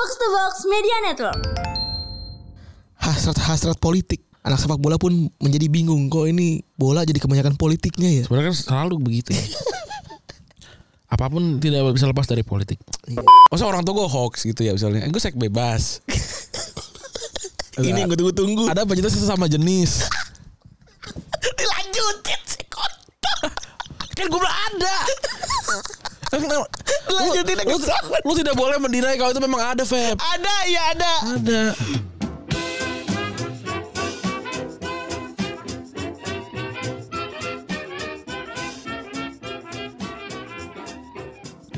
Box to Box Media Network. hasrat-hasrat politik. Anak sepak bola pun menjadi bingung kok ini bola jadi kebanyakan politiknya ya. Sebenarnya kan selalu begitu ya. Apa pun tidak bisa lepas dari politik. Iya. Masa orang tua gue hoax gitu ya misalnya. Gue seks bebas. Ini yang gue tunggu-tunggu. Ada apa cinta sesama jenis. Dilanjutin sih kontol. Kan gue belum ada. Lanjutin lu, lu tidak boleh mendinai kalau itu memang ada Feb. Ada ya ada. Ada.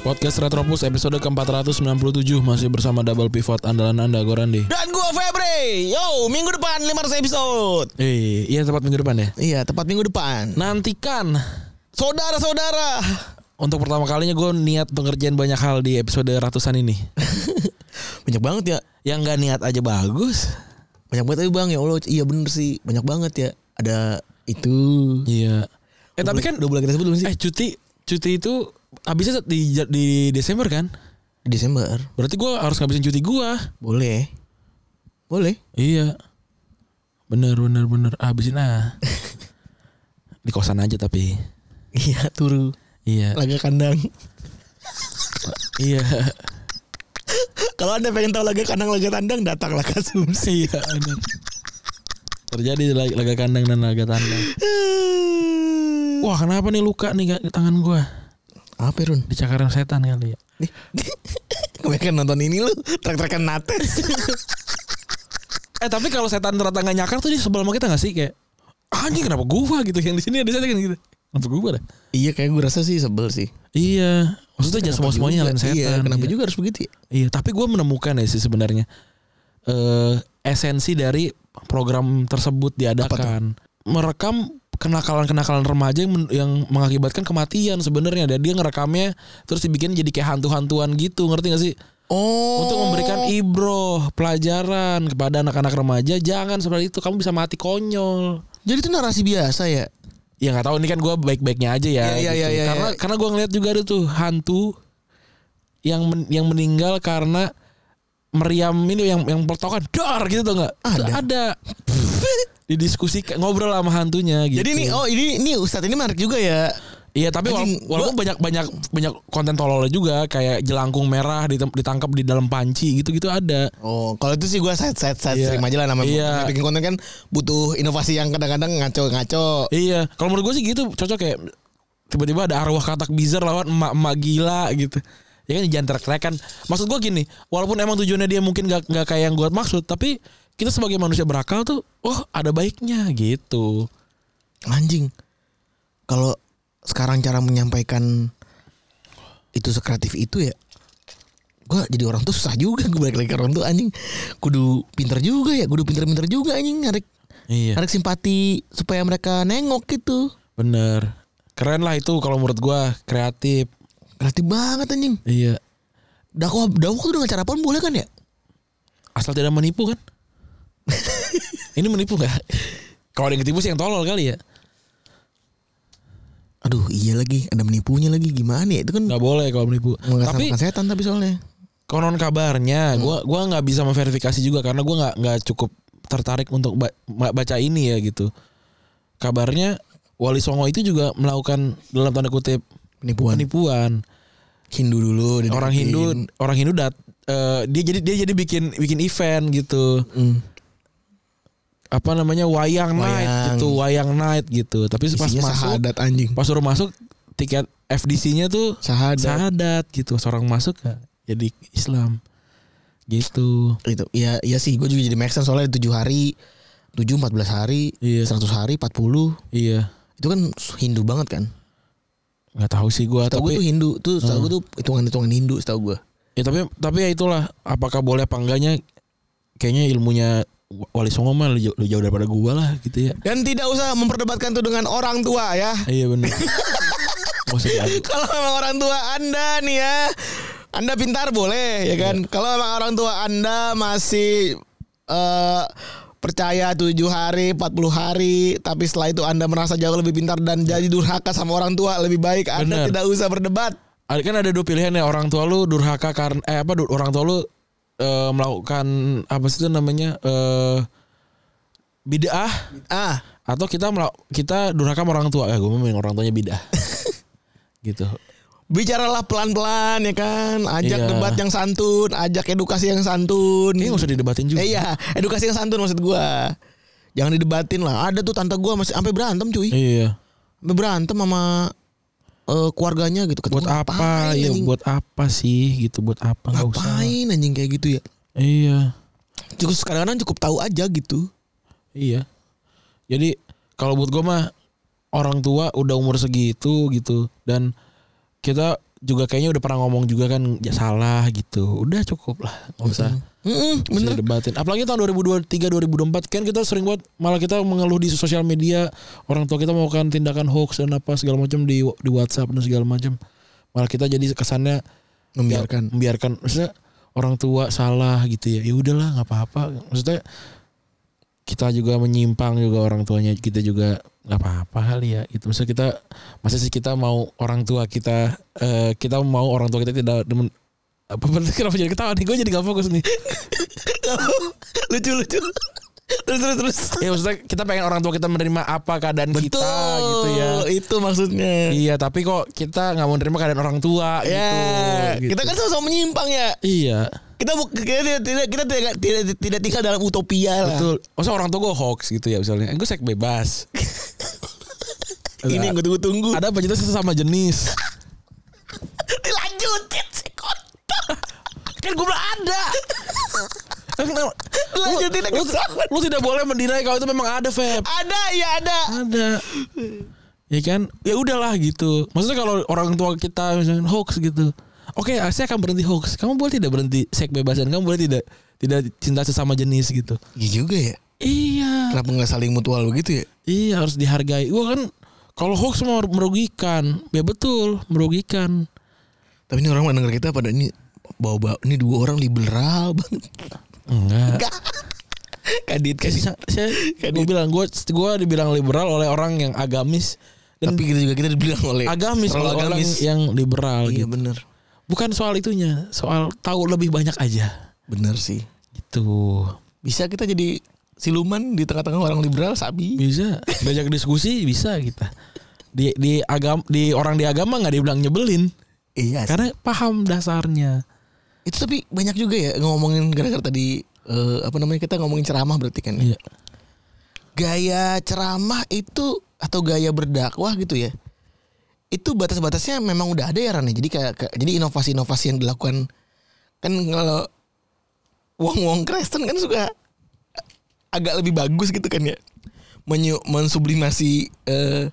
Podcast Retropus episode ke-497 masih bersama double pivot andalan Anda Gorandi. Dan gue Febri. Yo, minggu depan 500 episode. Eh, iya tepat minggu depan ya. Iya, tepat minggu depan. Nantikan Saudara-saudara. Untuk pertama kalinya gue niat ngerjain banyak hal di episode ratusan ini. Banyak banget ya. Yang nggak niat aja bagus. Banyak banget tapi Bang ya Allah. Iya bener sih. Banyak banget ya. Ada itu. Iya. Eh tapi kan udah boleh kita sebut belum sih? Eh cuti cuti itu habisnya di di Desember kan? Desember. Berarti gua harus ngabisin cuti gua. Boleh. Boleh. Iya. Bener bener bener habisin ah. di kosan aja tapi. Iya, turu. Iya. Laga kandang. iya. Kalau Anda pengen tahu laga kandang laga tandang datanglah ke Asumsi. iya bener. Terjadi lag- laga kandang dan laga tandang. Wah kenapa nih luka nih ga- tangan gua? Apa Run? Dicakaran setan kali ya. Nih. Kebanyakan nonton ini lu trek-trekan nates. Eh tapi kalau setan ternyata nggak nyakar tuh dia sebel sama kita nggak sih kayak anjing kenapa gua gitu yang di sini ada setan gitu. Kenapa gua dah? iya kayak gue rasa sih sebel sih. Iya, maksudnya jangan semua semuanya nyalain setan. Iya, kenapa Iya. juga harus begitu ya? Iya, tapi gue menemukan ya sih sebenarnya eh esensi dari program tersebut diadakan merekam kenakalan-kenakalan remaja yang, men- yang mengakibatkan kematian sebenarnya dan dia ngerekamnya terus dibikin jadi kayak hantu-hantuan gitu ngerti gak sih Oh. untuk memberikan ibroh pelajaran kepada anak-anak remaja jangan seperti itu kamu bisa mati konyol Jadi itu narasi biasa ya? Ya nggak tahu ini kan gue baik-baiknya aja ya Iya, iya, gitu. iya, iya, karena iya. karena gue ngeliat juga ada tuh hantu yang men- yang meninggal karena meriam ini yang yang peletokan dar gitu tuh nggak Ada. ada didiskusikan ngobrol sama hantunya gitu Jadi ini oh ini ini Ustadz ini menarik juga ya. Iya tapi wala- walaupun banyak banyak banyak konten tololnya juga kayak jelangkung merah ditangkap di dalam panci gitu gitu ada Oh, kalau itu sih gue set set set Iya. terima aja lah namanya Iya. namanya bikin konten kan butuh inovasi yang kadang-kadang ngaco-ngaco. Iya, kalau menurut gue sih gitu cocok kayak tiba-tiba ada arwah katak bizar lawan emak-emak gila gitu. Ya kan jangan trek-trekan. Maksud gue gini, walaupun emang tujuannya dia mungkin gak, gak kayak yang gue maksud, tapi kita sebagai manusia berakal tuh, oh ada baiknya gitu. Anjing. Kalau sekarang cara menyampaikan itu sekreatif itu ya gue jadi orang tuh susah juga gue balik lagi ke orang tuh anjing kudu pinter juga ya kudu pinter-pinter juga anjing narik Iya, narik simpati supaya mereka nengok gitu bener. Keren lah itu kalau menurut gue kreatif. kreatif banget anjing Iya, dakwah dakwah tuh dengan cara apa pun boleh kan ya asal tidak menipu kan? Ini menipu nggak? Kalau yang ketipu sih yang tolol kali ya. Aduh iya lagi ada menipunya lagi gimana ya? Itu kan Nggak boleh kalau menipu. Tapi mengatasnamakan setan tapi soalnya. konon kabarnya gua gua nggak bisa memverifikasi juga karena gua nggak nggak cukup tertarik untuk ba- ba- baca ini ya gitu. Kabarnya Wali Songo itu juga melakukan dalam tanda kutip penipuan. penipuan. Hindu dulu orang Hindu orang Hindu dat eh, dia jadi dia jadi bikin bikin event gitu. Hmm. Apa namanya wayang, night Wayang. gitu wayang night gitu. Tapi pas isinya masuk sahadat anjing. pas suruh masuk tiket FDC-nya tuh sahadat. sahadat gitu. Seorang masuk ya jadi Islam. Gitu. Itu ya ya sih gue juga jadi make sense soalnya tujuh hari tujuh empat belas hari Iya. seratus hari empat puluh. Iya. Itu kan Hindu banget kan? Nggak tahu sih gue tapi tuh Hindu tuh tahu gue tuh hitungan hitungan Hindu tahu gue ya tapi tapi ya itulah apakah boleh apa enggaknya kayaknya ilmunya Wali Songo mah lebih jauh, daripada gua lah gitu ya. Dan tidak usah memperdebatkan tuh dengan orang tua ya. Iya benar kalau memang orang tua anda nih ya. Anda pintar boleh ya kan? Kalau memang orang tua anda masih eh percaya tujuh hari 40 hari tapi setelah itu anda merasa jauh lebih pintar dan jadi durhaka sama orang tua lebih baik anda tidak usah berdebat. Kan ada dua pilihan ya orang tua lu durhaka karena eh apa orang tua lu eh, melakukan apa sih itu namanya eh bid'ah Ah, atau kita melak- kita durhaka orang tua ya gue memang orang tuanya bid'ah gitu bicaralah pelan-pelan ya kan. Ajak Iya. debat yang santun, ajak edukasi yang santun. ini nggak usah didebatin juga Eh, iya, edukasi yang santun maksud gua. Jangan didebatin lah. Ada tuh tante gua masih sampai berantem cuy. iya Sampai berantem sama eh, keluarganya gitu. Ketemu buat apa ngapain, ya anjing? buat apa sih gitu buat apa nggak usah ngapain anjing kayak gitu ya. iya Cukup kadang-kadang cukup tahu aja gitu. Iya. Jadi kalau buat gue mah orang tua udah umur segitu gitu dan kita juga kayaknya udah pernah ngomong juga kan ya salah gitu. Udah cukup lah, nggak usah. Mm-mm, Bisa bener. debatin. Apalagi tahun 2023 2024 kan kita sering buat malah kita mengeluh di sosial media orang tua kita melakukan tindakan hoax dan apa segala macam di di WhatsApp dan segala macam. Malah kita jadi kesannya Membiarkan. ya, membiarkan maksudnya orang tua salah gitu ya. Ya udahlah nggak apa-apa. Maksudnya kita juga menyimpang juga orang tuanya kita juga nggak apa-apa kali ya itu maksudnya kita masa sih kita mau orang tua kita eh, kita mau orang tua kita tidak demen apa berarti kenapa jadi ketawa nih gue jadi gak fokus nih lucu lucu. Terus terus terus. ya maksudnya kita pengen orang tua kita menerima apa keadaan Betul. kita gitu ya Itu maksudnya. iya tapi kok kita nggak mau menerima keadaan orang tua Ya, gitu, kita gitu. kan sama-sama menyimpang ya. iya Kita kita tidak tidak kita tidak tidak, tidak tinggal dalam utopia lah. betul masa orang tua gue hoax gitu ya misalnya gue seks bebas Ini yang gue tunggu-tunggu. ada apa kita sesama jenis Dilanjutin. Kan gue bilang ada. Lanjutin lu, sama. lu tidak boleh mendinai kalau itu memang ada Feb. Ada ya ada. ada. Ya kan? Ya udahlah gitu. Maksudnya kalau orang tua kita misalnya hoax gitu. Oke saya akan berhenti hoax. Kamu boleh tidak berhenti seks bebas dan kamu boleh tidak tidak cinta sesama jenis gitu? Iya juga ya. iya. Kenapa nggak saling mutual begitu ya? iya harus dihargai. Wah kan kalau hoax mau merugikan. Ya betul merugikan. Tapi ini orang mendengar kita pada ini bawa-bawa ini dua orang liberal banget. enggak Enggak. Kadit kadit. saya, saya gue bilang gue gue dibilang liberal oleh orang yang agamis dan Tapi kita juga kita dibilang oleh agamis oleh orang agamis. yang liberal Iya gitu bener. bukan soal itunya soal tahu lebih banyak aja Bener sih. gitu Bisa kita jadi siluman di tengah-tengah orang liberal sabi. bisa banyak diskusi bisa kita di di agam di orang di agama nggak dibilang nyebelin Iya. karena paham dasarnya Itu tapi banyak juga ya ngomongin gara-gara tadi eh, apa namanya kita ngomongin ceramah berarti kan. ya? iya Gaya ceramah itu atau gaya berdakwah gitu ya. Itu batas-batasnya memang udah ada ya Ran ya? Jadi kayak, jadi inovasi-inovasi yang dilakukan kan kalau wong-wong Kristen kan suka agak lebih bagus gitu kan ya. Menyu, mensublimasi eh,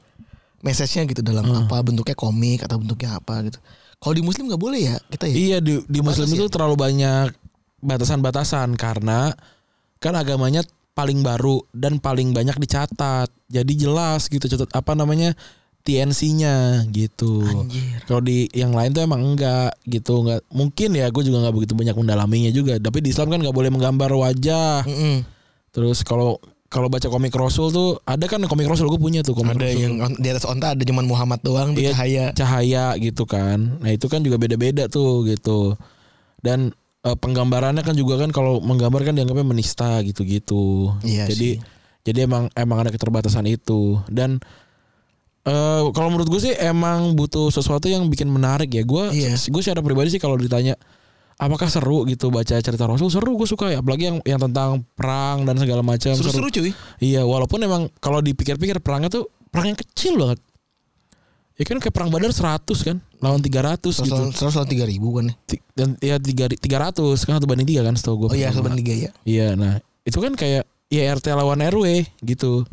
message-nya gitu dalam apa bentuknya komik atau bentuknya apa gitu. Kalau di muslim nggak boleh ya kita ya. iya di, di muslim Batas itu ya? terlalu banyak batasan-batasan karena kan agamanya paling baru dan paling banyak dicatat jadi jelas gitu catat apa namanya TNC-nya gitu. Kalau di yang lain tuh emang enggak gitu, enggak mungkin ya. Gue juga nggak begitu banyak mendalaminya juga. Tapi di Islam kan nggak boleh menggambar wajah. Mm-mm. Terus kalau kalau baca komik Rasul tuh ada kan komik Rasul gue punya tuh komik Ada Rasul. yang on- di atas onta ada cuman Muhammad doang tuh Iya, cahaya. cahaya gitu kan. Nah itu kan juga beda-beda tuh gitu. Dan eh, penggambarannya kan juga kan kalau menggambar kan dianggapnya menista gitu-gitu. Iya jadi sih. jadi emang emang ada keterbatasan itu dan eh kalau menurut gue sih emang butuh sesuatu yang bikin menarik ya. Gue Iya. gue secara pribadi sih kalau ditanya apakah seru gitu baca cerita Rasul seru gue suka ya apalagi yang yang tentang perang dan segala macam Seru-seru cuy. Iya walaupun emang kalau dipikir-pikir perangnya tuh perang yang kecil banget. Ya kan kayak perang Badar 100 kan lawan 300 gitu. Seratus lawan tiga ribu kan ya. Dan ya tiga 300 kan satu banding tiga kan setahu gue. Oh iya sobat liga ya. Iya, nah itu kan kayak ya RT lawan RW gitu.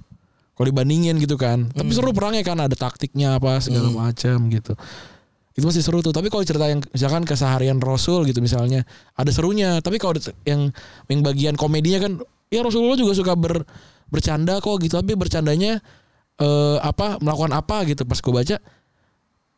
Kalau dibandingin gitu kan. Tapi Hmm. seru perangnya kan ada taktiknya apa segala macam gitu. Itu masih seru tuh. Tapi kalau cerita yang misalkan keseharian Rasul gitu misalnya ada serunya. Tapi kalau yang yang bagian komedinya kan ya Rasulullah juga suka ber bercanda kok gitu. Tapi bercandanya eh apa melakukan apa gitu pas gue baca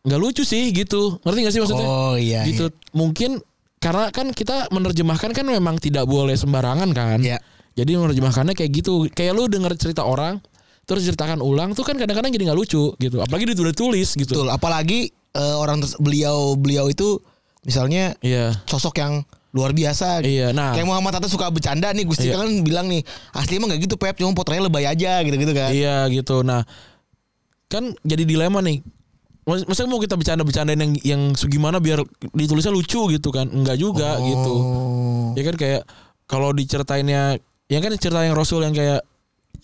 nggak lucu sih gitu. Ngerti gak sih maksudnya? Oh iya. gitu mungkin karena kan kita menerjemahkan kan memang tidak boleh sembarangan kan Iya. jadi menerjemahkannya kayak gitu kayak lu denger cerita orang terus ceritakan ulang tuh kan kadang-kadang jadi nggak lucu gitu apalagi udah tulis gitu Betul. Apalagi eh, orang beliau beliau itu misalnya iya sosok yang luar biasa. Iya, nah. Kayak Muhammad Hatta suka bercanda nih Gusti Iya. kan bilang nih asli emang gak gitu Pep cuma potretnya lebay aja gitu-gitu kan. Iya gitu. Nah, kan jadi dilema nih. Mas- Masa mau kita bercanda-bercandain yang yang segimana biar ditulisnya lucu gitu kan? Enggak juga gitu. Oh. Ya kan kayak kalau diceritainnya yang kan cerita yang Rasul yang kayak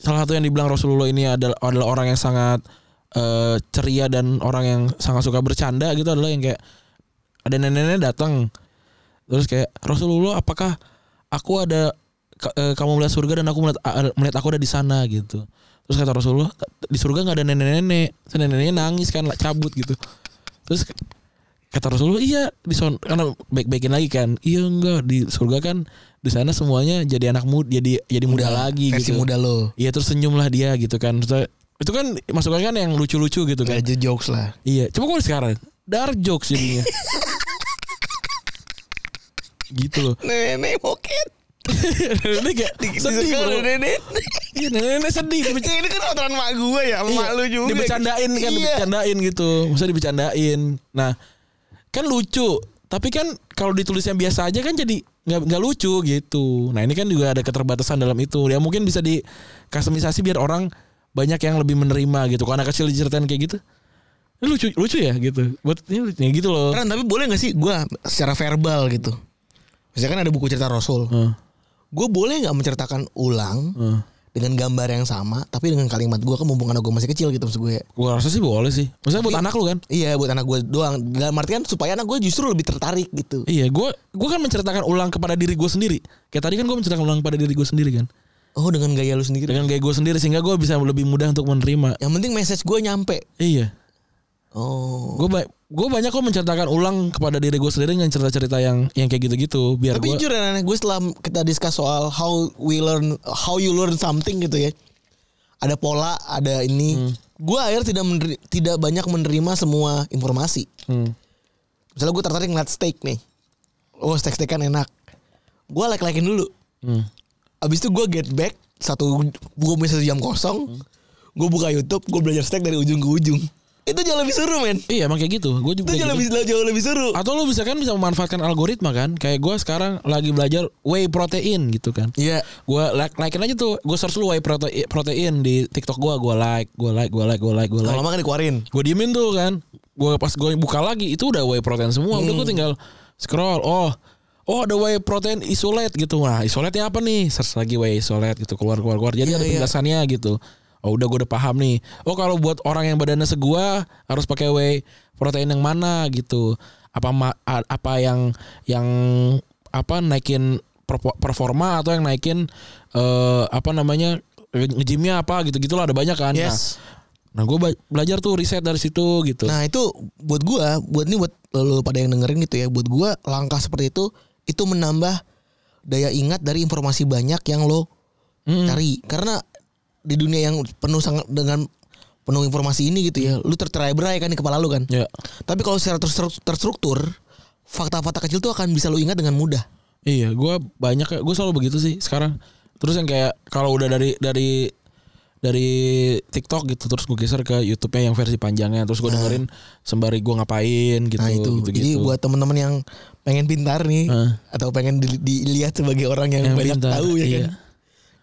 salah satu yang dibilang Rasulullah ini adalah adalah orang yang sangat eh, ceria dan orang yang sangat suka bercanda gitu adalah yang kayak ada nenek-nenek datang. Terus kayak Rasulullah apakah aku ada eh, kamu melihat surga dan aku melihat a- melihat aku ada di sana? gitu. Terus kata Rasulullah di surga nggak ada nenek-nenek. Nenek-neneknya nangis kan lah cabut gitu. Terus kata Rasulullah iya di son karena baik-baikin lagi kan iya enggak di surga kan di sana semuanya jadi anak muda jadi jadi muda, lagi versi gitu. muda lo. iya terus senyum lah dia gitu kan. Terus, itu kan masuknya kan yang lucu-lucu gitu kan Kayak jokes lah. iya coba kalau sekarang dark jokes jadinya gitu loh Nenek moket. ini kayak sedih bro nenek. iya nenek sedih dibec- Ini kan aturan mak gue ya, sama mak Iya, lu juga. Dibecandain kan, Iya. dibecandain gitu. Masa dibecandain. Nah, kan lucu. Tapi kan kalau ditulisnya biasa aja kan jadi nggak nggak lucu gitu. Nah ini kan juga ada keterbatasan dalam itu. Ya mungkin bisa di customisasi biar orang banyak yang lebih menerima gitu. Kalau anak kecil diceritain kayak gitu, ini lucu lucu ya gitu. Buat ini lucu- ya gitu loh. Ran, tapi boleh gak sih gue secara verbal gitu. Misalnya kan ada buku cerita Rasul. Heeh, Gue boleh nggak menceritakan ulang heeh. dengan gambar yang sama, tapi dengan kalimat gue kan mumpung anak gue masih kecil gitu maksud gue. Gua rasa sih boleh sih. Maksudnya buat Tapi- anak lu kan? Iya buat anak gue doang. Dalam artian supaya anak gue justru lebih tertarik gitu. Iya, gua gua kan menceritakan ulang kepada diri gue sendiri. Kayak tadi kan gue menceritakan ulang kepada diri gue sendiri kan. Oh dengan gaya lu sendiri. Dengan gaya gue sendiri sehingga gue bisa lebih mudah untuk menerima. Yang penting message gue nyampe. Iya. Oh. Gue ba gue banyak kok menceritakan ulang kepada diri gue sendiri dengan cerita-cerita yang yang kayak gitu-gitu biar Tapi gue jujur ya gue setelah kita discuss soal how we learn how you learn something gitu ya. Ada pola, ada ini. Hmm. Gue akhirnya tidak tidak banyak menerima semua informasi. hmm, Misalnya gue tertarik ngeliat steak nih. Oh steak steakan enak. Gue like likein dulu. hmm. Abis itu gue get back satu gue punya satu jam kosong. Gue buka YouTube, gue belajar steak dari ujung ke ujung. Itu jauh lebih seru men. iya emang kayak gitu gue Itu juga jauh gitu. lebih jauh lebih seru. atau lu bisa kan bisa memanfaatkan algoritma kan kayak gue sekarang lagi belajar whey protein gitu kan Iya. gue like likein aja tuh gue search lu whey protein protein di TikTok gue gue like gue like gue like gue like gue like Lama-lama kan dikeluarin. gue diemin tuh kan gue pas gue buka lagi itu udah whey protein semua udah gue tinggal scroll oh oh ada whey protein isolate gitu. Nah isolate apa nih? Search lagi whey isolate gitu keluar keluar keluar jadi Iya, ada iya. penjelasannya gitu. Oh udah gue udah paham nih. Oh kalau buat orang yang badannya segua harus pakai whey protein yang mana gitu? Apa apa yang yang apa naikin performa atau yang naikin eh, apa namanya ngejimnya apa gitu. Gitulah ada banyak kan. Nah Yes. Nah gue belajar tuh riset dari situ gitu. Nah itu buat gua, buat nih buat lo pada yang dengerin gitu ya, buat gua langkah seperti itu itu menambah daya ingat dari informasi banyak yang lo Mm. cari. Karena di dunia yang penuh sangat dengan penuh informasi ini gitu ya, lu tercerai-berai kan di kepala lu kan. Ya. Tapi kalau secara terstru- terstruktur, fakta-fakta kecil tuh akan bisa lu ingat dengan mudah. Iya, gue banyak gue selalu begitu sih sekarang. Terus yang kayak kalau udah dari dari dari TikTok gitu terus gue geser ke YouTube-nya yang versi panjangnya terus gue dengerin sembari gue ngapain gitu Nah itu. gitu Jadi buat teman-teman yang pengen pintar nih Heeh. atau pengen di- dilihat sebagai orang yang, Yang banyak pintar, tahu ya iya. kan.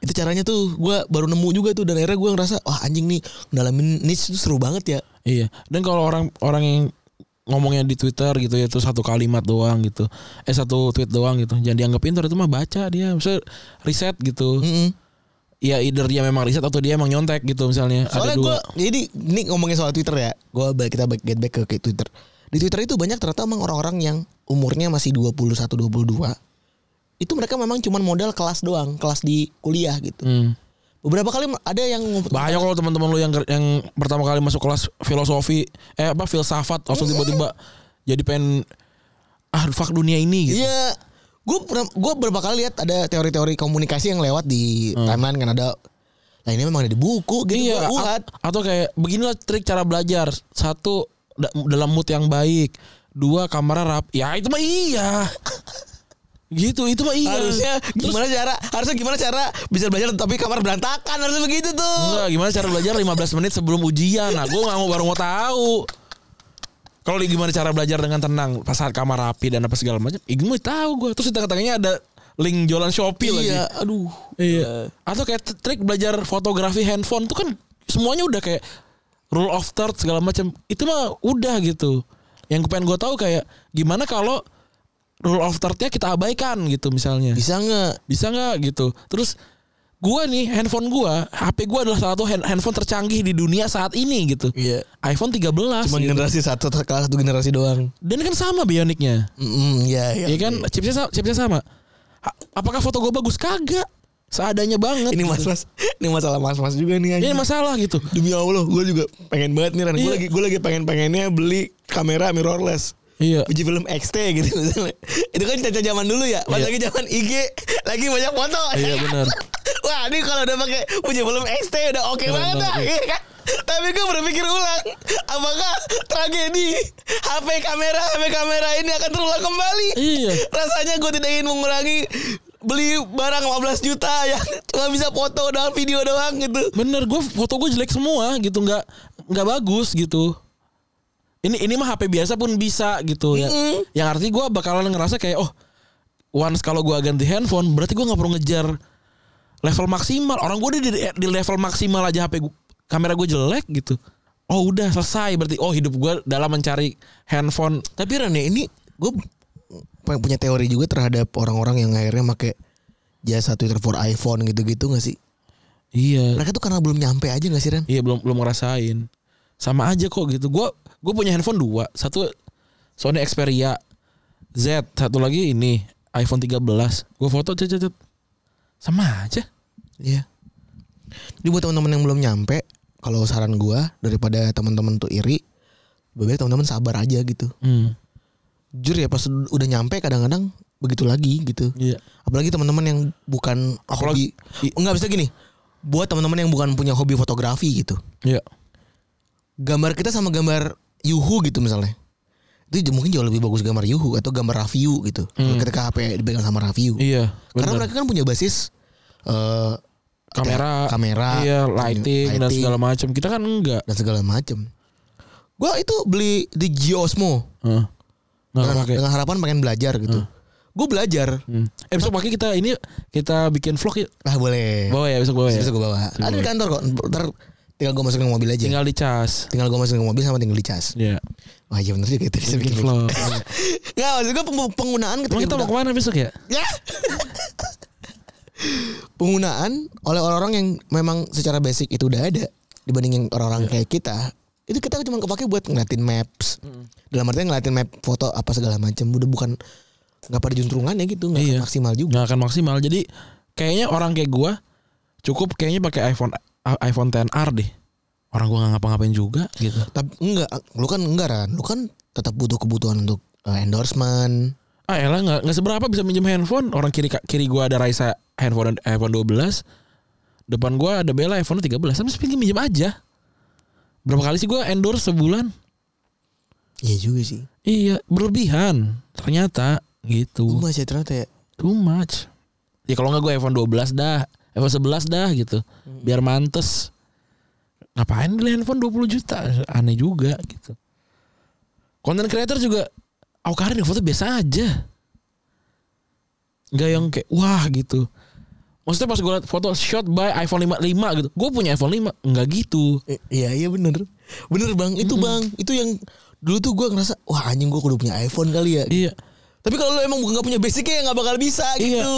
Itu caranya tuh gua baru nemu juga tuh dan akhirnya gue ngerasa wah anjing nih ngedalamin niche itu seru banget ya. Iya. Dan kalau orang orang yang ngomongnya di Twitter gitu ya itu satu kalimat doang gitu. Eh satu tweet doang gitu. Jangan dianggap pintar itu mah baca dia. Misalnya riset gitu. Mm-mm. Ya either dia memang riset atau dia emang nyontek gitu misalnya. Soalnya Ada dua. gue jadi ini ngomongin soal Twitter ya. Gue balik kita get back ke, ke Twitter. Di Twitter itu banyak ternyata emang orang-orang yang umurnya masih 21 22. Itu mereka memang cuman modal kelas doang, kelas di kuliah gitu. Hmm. Beberapa kali ada yang Bahaya kalau teman-teman lu yang yang pertama kali masuk kelas filosofi eh apa filsafat langsung tiba-tiba jadi pengen ah fuck dunia ini gitu. Iya. Gue gue beberapa kali lihat ada teori-teori komunikasi yang lewat di timeline kan ada Nah ini memang ada di buku gitu Iya, gua atau kayak beginilah trik cara belajar. Satu dalam mood yang baik. Dua kamarnya rap. Ya itu mah iya. gitu, itu mah iya. Harusnya gimana cara harusnya gimana cara bisa belajar tapi kamar berantakan harusnya begitu tuh. Enggak, gimana cara belajar 15 menit sebelum ujian. Nah, gue nggak mau baru mau tahu. Kalau gimana cara belajar dengan tenang pas saat kamar rapi dan apa segala macam, ih gue tahu gue. Terus di tengah-tengahnya ada link jualan Shopee lagi. Iya, aduh. Iya. Atau kayak trik belajar fotografi handphone tuh kan semuanya udah kayak rule of third segala macam. Itu mah udah gitu. Yang pengen gue tahu kayak gimana kalau rule of thirdnya kita abaikan gitu misalnya. Bisa nggak? Bisa nggak gitu. Terus gua nih handphone gua, HP gua adalah salah satu hand- handphone tercanggih di dunia saat ini gitu. Iya. iPhone 13 Cuma gitu. generasi satu, kelas satu generasi doang. Dan kan sama Bionicnya. Mm, iya, iya. Ya kan chipsnya sama, chipsnya sama. Apakah foto gua bagus? Kagak. Seadanya banget. Ini gitu. mas-mas, ini masalah mas-mas juga nih. Ini masalah gitu. Demi Allah, gue juga pengen banget nih Ran. Gue Iya. lagi gue lagi pengen pengennya beli kamera mirrorless. Iya. Uji film XT gitu misalnya. Itu kan caca zaman dulu ya. Pas Iya. lagi zaman IG, lagi banyak foto. Iya, benar. Wah, ini kalau udah pakai uji film XT udah oke Keren banget dah. iya. Iya kan? Tapi gue berpikir ulang, apakah tragedi HP kamera HP kamera ini akan terulang kembali? Iya. Rasanya gue tidak ingin mengurangi beli barang 15 juta yang cuma bisa foto doang video doang gitu. Bener, gue foto gue jelek semua gitu, nggak nggak bagus gitu. Ini ini mah HP biasa pun bisa gitu ya. Mm-mm. Yang arti gue bakalan ngerasa kayak oh, once kalau gue ganti handphone, berarti gue nggak perlu ngejar level maksimal. Orang gue di, di level maksimal aja HP gua- kamera gue jelek gitu. Oh udah selesai berarti oh hidup gue dalam mencari handphone Tapi Ran ya ini gue punya teori juga terhadap orang-orang yang akhirnya make jasa Twitter for iPhone gitu-gitu gak sih? Iya Mereka tuh karena belum nyampe aja gak sih Ren? Iya belum belum ngerasain. Sama aja kok gitu. Gua gue punya handphone dua. Satu Sony Xperia Z, satu lagi ini iPhone 13. Gue foto cet cet, cet. Sama aja. Iya. Jadi buat teman-teman yang belum nyampe, kalau saran gua daripada teman-teman tuh iri, lebih baik teman-teman sabar aja gitu. Hmm. Jujur ya pas udah nyampe kadang-kadang begitu lagi gitu. Iya. Apalagi teman-teman yang bukan Apalagi- hobi enggak bisa gini. Buat teman-teman yang bukan punya hobi fotografi gitu. Iya. Gambar kita sama gambar Yuhu gitu misalnya. Itu mungkin jauh lebih bagus gambar Yuhu atau gambar Raviu gitu. Hmm. Ketika HP dipegang sama Raviu. Iya. Karena bener. mereka kan punya basis eh, kamera, kamera, iya, lighting, dan lighting. segala macam. Kita kan enggak. dan segala macem. Gua itu beli di Giosmo Heeh. Nggak dengan, pakai. dengan harapan pengen belajar gitu. Gue belajar. Hmm. Eh besok pagi kita ini kita bikin vlog ya. Ah boleh. Bawa ya besok bawa ya. Bisa gue bawa. Ada di kantor kok. Ntar tinggal gue masukin ke mobil aja. Tinggal, dicas. tinggal gue masukin ke mobil sama tinggal dicas. Iya. Wah iya bener juga itu bisa Bikin bikin vlog. vlog. Nggak maksud gue peng- penggunaan ketika Emang kita mau ke mana besok ya? Ya. penggunaan oleh orang-orang yang memang secara basic itu udah ada dibanding yang orang-orang Iya. kayak kita itu kita cuma kepake buat ngeliatin maps dalam artinya ngeliatin map foto apa segala macam udah bukan nggak pada juntrungannya gitu nggak Iya. akan maksimal juga nggak akan maksimal. Jadi kayaknya orang kayak gua cukup kayaknya pakai iPhone iPhone 10R deh. Orang gua nggak ngapa-ngapain juga gitu. tapi enggak lu kan enggak kan lu kan tetap butuh kebutuhan untuk uh, endorsement Ah elah nggak nggak seberapa bisa minjem handphone. Orang kiri kiri gua ada Raisa handphone iPhone 12. Depan gua ada Bella iPhone 13. Tapi pinjam minjem aja. Berapa kali sih gua endorse sebulan? iya juga sih Iya, berlebihan. Ternyata gitu. gue masih ternyata ya Too much. Ya kalau nggak gue iPhone 12 dah, iPhone 11 dah gitu. Biar mantes. Ngapain beli handphone 20 juta? Aneh juga gitu. Content creator juga Awkarin yang foto biasa aja. Gak yang kayak wah gitu. Maksudnya pas gue liat foto shot by iPhone 5, 5 gitu. Gue punya iPhone 5. Enggak gitu. I- iya iya bener bener bang itu bang itu yang dulu tuh gue ngerasa wah anjing gue kudu punya iPhone kali ya Iya. tapi kalau lu emang nggak punya basicnya ya nggak bakal bisa Iya. gitu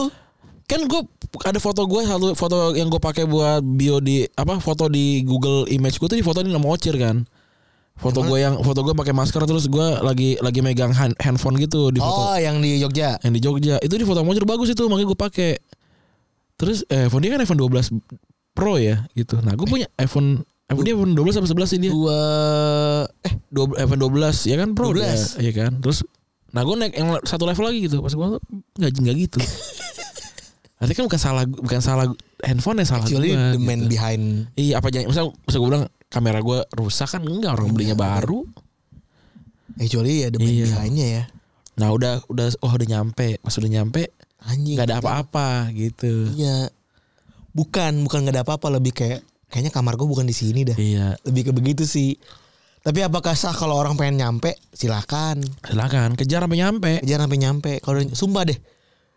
Kan gue ada foto gue satu foto yang gue pakai buat bio di apa foto di Google Image gue tuh di foto ini nama Ocir kan. Foto gue yang foto gue pakai masker terus gue lagi lagi megang hand- handphone gitu di foto oh yang di Jogja yang di Jogja. Itu di foto Ocir bagus itu makanya gue pakai. Terus eh iPhone dia kan iPhone 12 Pro ya gitu. Nah gue punya iPhone iPhone dia iPhone 12 apa 11 sih dia? dua eh Dua, iPhone 12 ya kan Pro 12. dia, ya kan. Terus nah gue naik yang satu level lagi gitu. Pas gue nggak nggak gitu. Berarti kan bukan salah bukan salah handphone ya salah actually gua, the man gitu. behind Iya apa jangan misal, misal gue bilang kamera gue rusak kan enggak orang belinya baru. actually ya the man Iya. behindnya ya Nah udah udah oh udah nyampe pas udah nyampe anjing nggak ada apa-apa gitu. iya bukan bukan nggak ada apa-apa lebih kayak kayaknya kamar gue bukan di sini dah Iya. lebih ke begitu sih Tapi apakah sah kalau orang pengen nyampe? Silakan. Silakan kejar sampai nyampe. Kejar sampai nyampe. Kalau sumpah deh.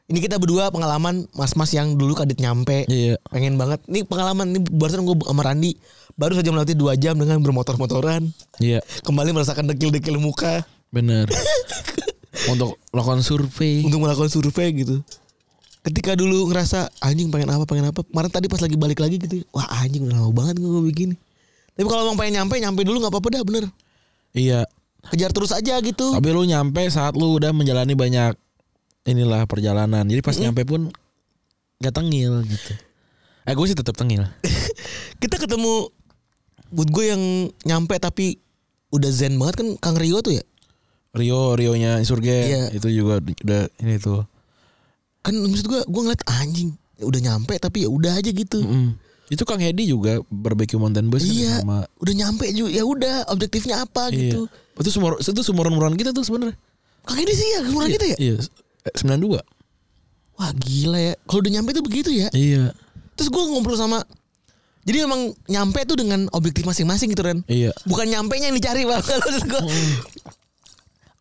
Ini kita berdua pengalaman mas-mas yang dulu kadit nyampe. Iya. Pengen banget. Ini pengalaman ini barusan gue sama Randi baru saja melewati dua jam dengan bermotor-motoran. Iya. Kembali merasakan dekil-dekil muka Bener. Untuk melakukan survei. untuk melakukan survei gitu. Ketika dulu ngerasa anjing pengen apa pengen apa. Kemarin tadi pas lagi balik lagi gitu. Wah anjing udah lama banget gue begini. Tapi kalau emang pengen nyampe nyampe dulu nggak apa-apa dah bener. Iya. Kejar terus aja gitu. Tapi lu nyampe saat lu udah menjalani banyak inilah perjalanan. Jadi pas nyampe pun gak tengil gitu. Eh gue sih tetap tengil. Kita ketemu buat gue yang nyampe tapi udah zen banget kan Kang Rio tuh ya. Rio, Rionya Insurgen Iya. itu juga udah ini tuh. Kan maksud gue gue ngeliat anjing ya udah nyampe tapi ya udah aja gitu. Mm. Itu Kang Hedi juga barbecue mountain bus kan Iya, sama udah nyampe juga ya udah objektifnya apa gitu. Iya. Itu sumur itu sumuran-sumuran kita tuh sebenarnya. Kang ini sih ya kemudian gitu ya. Iya, eh, 92. Wah gila ya. Kalau udah nyampe tuh begitu ya. Iya. Terus gue ngobrol sama jadi memang nyampe tuh dengan objektif masing-masing gitu Ren. Iya. Bukan nyampe nya yang dicari bang. Maksud gue.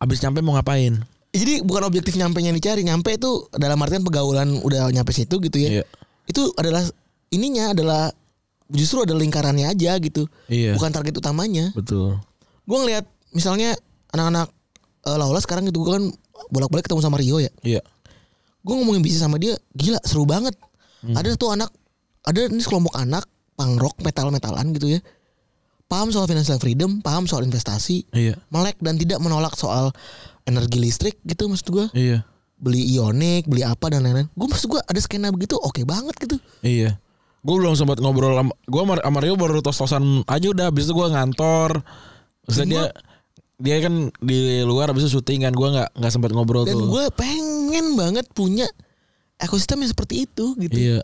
Abis nyampe mau ngapain? Jadi bukan objektif nyampe yang dicari. Nyampe itu dalam artian pergaulan udah nyampe situ gitu ya. Iya. Itu adalah ininya adalah justru ada lingkarannya aja gitu. Iya. Bukan target utamanya. Betul. Gue ngelihat misalnya anak-anak uh, Laula sekarang gitu gue kan bolak-balik ketemu sama Rio ya. Iya. Gue ngomongin bisnis sama dia gila seru banget. Ada tuh anak ada ini sekelompok anak punk rock metal-metalan gitu ya. Paham soal financial freedom, paham soal investasi, Iya. melek dan tidak menolak soal energi listrik gitu maksud gue. Iya. Beli ionik, beli apa dan lain-lain. Gue maksud gue ada skena begitu oke banget gitu. Iya. Gue belum sempat ngobrol sama gue sama, Rio baru tos-tosan aja udah habis itu gue ngantor. Terus dia dia kan di luar habis itu syuting kan gue nggak nggak sempat ngobrol Dan tuh. gue pengen banget punya ekosistem yang seperti itu gitu. Iya.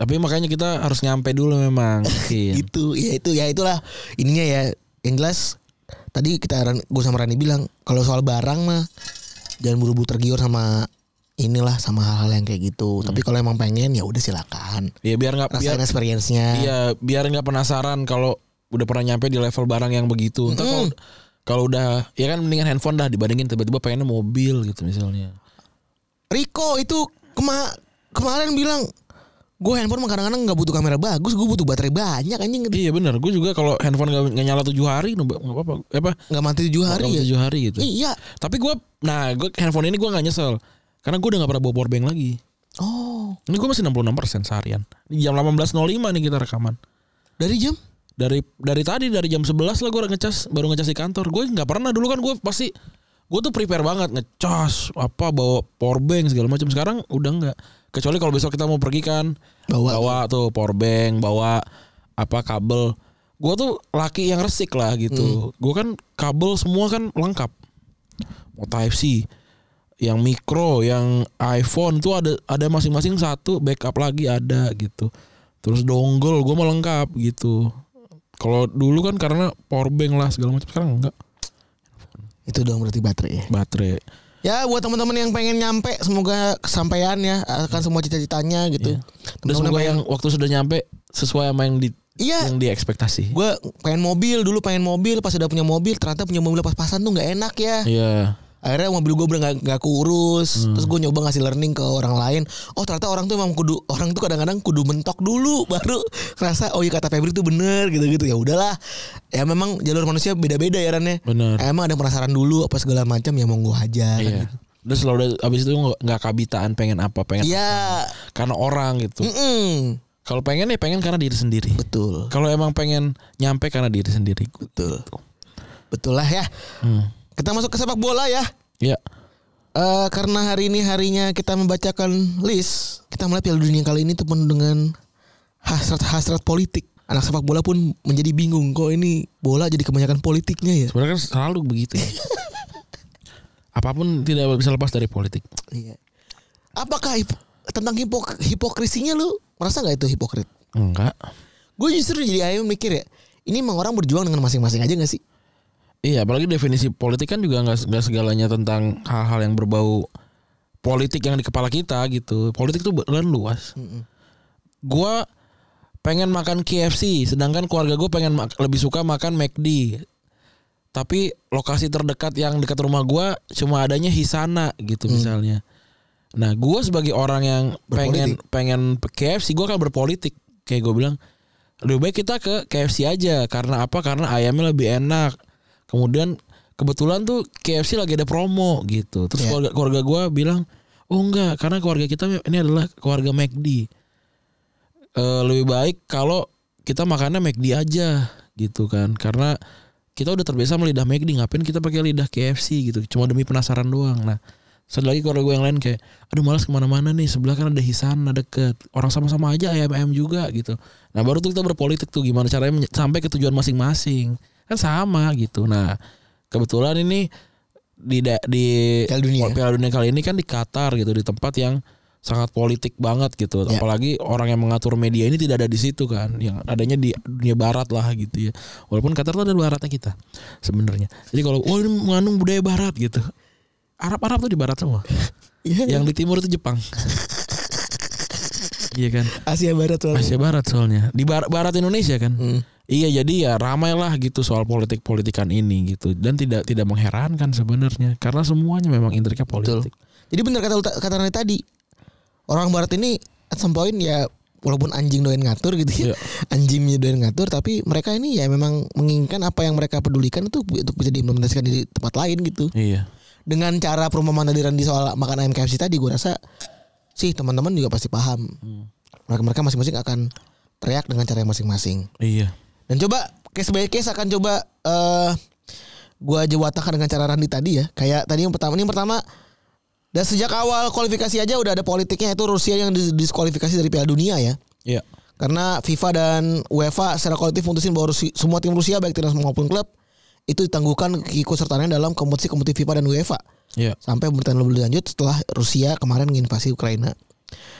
Tapi makanya kita harus nyampe dulu memang. Gitu ya itu ya itulah ininya ya yang jelas tadi kita gue sama Rani bilang kalau soal barang mah jangan buru-buru tergiur sama inilah sama hal-hal yang kayak gitu tapi kalau emang pengen ya udah silakan Iya biar nggak biar experience-nya iya biar nggak penasaran kalau udah pernah nyampe di level barang yang begitu. Entar kalau kalau udah ya kan mendingan handphone dah dibandingin tiba-tiba pengennya mobil gitu misalnya. Riko itu kema kemarin bilang gue handphone mah kadang-kadang nggak butuh kamera bagus gue butuh baterai banyak anjing gitu. Iya benar, gue juga kalau handphone nggak nggak nyala tujuh hari nggak apa-apa, apa nggak mati tujuh hari nggak ya tujuh hari gitu. iya Tapi gue, nah gue handphone ini gue nggak nyesel karena gue udah nggak pernah bawa powerbank lagi. oh Ini gue masih 66% seharian. Di jam 18.05 nih kita rekaman. dari jam Dari dari tadi dari jam 11 lah gue ngecas baru ngecas di kantor. Gue nggak pernah dulu kan gue pasti gue tuh prepare banget ngecas apa bawa powerbank segala macam. Sekarang udah nggak. Kecuali kalau besok kita mau pergi kan Bawa. bawa tuh powerbank, bawa apa kabel. Gue tuh laki yang resik lah gitu. Gue kan kabel semua kan lengkap. Mau Type C, yang mikro, yang iPhone tuh ada ada masing-masing satu, backup lagi ada gitu. Terus dongle gue mau lengkap gitu. Kalau dulu kan karena powerbank lah segala macam sekarang enggak itu dong berarti baterai ya baterai. Ya buat teman-teman yang pengen nyampe semoga kesampaian ya akan semua cita-citanya gitu. Dan Teman-teman semoga yang waktu sudah nyampe sesuai sama yang di Iya. yang diekspektasi. gue pengen mobil dulu pengen mobil pas udah punya mobil ternyata punya mobil pas-pasan tuh nggak enak ya. Iya. Akhirnya mobil gue bener nggak nggak keurus. Hmm. Terus gue nyoba ngasih learning ke orang lain. Oh ternyata orang tuh emang kudu orang tuh kadang-kadang kudu mentok dulu baru ngerasa oh iya kata Febri tuh bener gitu-gitu ya udahlah. Ya memang jalur manusia beda-beda ya Rannya. Benar. Emang ada penasaran dulu apa segala macam ya monggo aja. Iya. Udah selalu udah abis itu nggak- kabitaan pengen apa pengen Iya. karena orang gitu. Mm-mm. Kalau pengen ya pengen karena diri sendiri. Betul. Kalau emang pengen nyampe karena diri sendiri. Betul. Betul lah ya. Hmm. Kita masuk ke sepak bola ya. Ya. Eh karena hari ini harinya kita membacakan list, kita melihat Piala Dunia kali ini tuh penuh dengan hasrat-hasrat politik. Anak sepak bola pun menjadi bingung kok ini bola jadi kebanyakan politiknya ya. Sebenarnya kan selalu begitu ya. Apa pun tidak bisa lepas dari politik. Iya. Apakah hip- tentang hipok hipokrisinya lu merasa nggak itu hipokrit? Enggak. Gue justru jadi ayam mikir ya, ini emang orang berjuang dengan masing-masing aja gak sih? Iya, apalagi definisi politik kan juga nggak segalanya tentang hal-hal yang berbau politik yang di kepala kita gitu. Politik itu beneran luas. Gua pengen makan KFC, sedangkan keluarga gue pengen lebih suka makan McD. tapi lokasi terdekat yang dekat rumah gua cuma adanya Hisana gitu misalnya. Nah, gua sebagai orang yang pengen pengen KFC gua kan berpolitik. Kayak gue bilang lebih baik kita ke KFC aja karena apa? Karena ayamnya lebih enak. Kemudian kebetulan tuh KFC lagi ada promo gitu. Terus Iya. keluarga keluarga gua bilang, "Oh enggak, karena keluarga kita ini adalah keluarga McD." Eh, lebih baik kalau kita makannya McD aja gitu kan. Karena kita udah terbiasa sama lidah McD, ngapain kita pakai lidah KFC gitu. Cuma demi penasaran doang. Nah, satu lagi keluarga gue yang lain kayak, aduh malas ke mana-mana nih. Sebelah kan ada Hisana deket. Orang sama-sama aja ayam-ayam juga gitu. Nah baru tuh kita berpolitik tuh gimana caranya sampai ke tujuan masing-masing. Kan sama gitu. Nah kebetulan ini di di Piala Dunia. Piala Dunia kali ini kan di Qatar gitu di tempat yang sangat politik banget gitu. Ya. Apalagi orang yang mengatur media ini tidak ada di situ kan. Yang adanya di dunia barat lah gitu ya. Walaupun Qatar tuh ada baratnya kita sebenarnya. Jadi kalau oh ini mengandung budaya barat gitu. Arab-Arab tuh di barat semua. Iya. yang di timur itu Jepang. iya kan? Asia Barat soalnya. Asia Barat soalnya. Di bar- barat Indonesia kan. Hmm. Iya jadi ya ramai lah gitu soal politik politikan ini gitu dan tidak tidak mengherankan sebenarnya karena semuanya memang intriknya politik. Jadi benar kata kata Rani tadi. Orang barat ini at some point ya walaupun anjing doyan ngatur gitu ya. Iya. Anjingnya doyan ngatur tapi mereka ini ya memang menginginkan apa yang mereka pedulikan itu untuk bisa diimplementasikan di tempat lain gitu. Iya. Dengan cara perumpamaan tadi Randi soal makan ayam KFC tadi gue rasa sih teman-teman juga pasti paham. Mereka mereka masing-masing akan teriak dengan cara yang masing-masing. Iya. Dan coba case by case akan coba eh gua jewatakan dengan cara Randi tadi ya. Kayak tadi yang pertama ini yang pertama dan sejak awal kualifikasi aja udah ada politiknya itu Rusia yang dis- diskualifikasi dari Piala Dunia ya. Iya. Karena FIFA dan UEFA secara kolektif memutuskan bahwa Rusi- semua tim Rusia baik timnas maupun klub itu ditangguhkan keikutsertaannya dalam kompetisi-kompetisi FIFA dan UEFA Iya. sampai pemerintahan lebih lanjut setelah Rusia kemarin menginvasi Ukraina.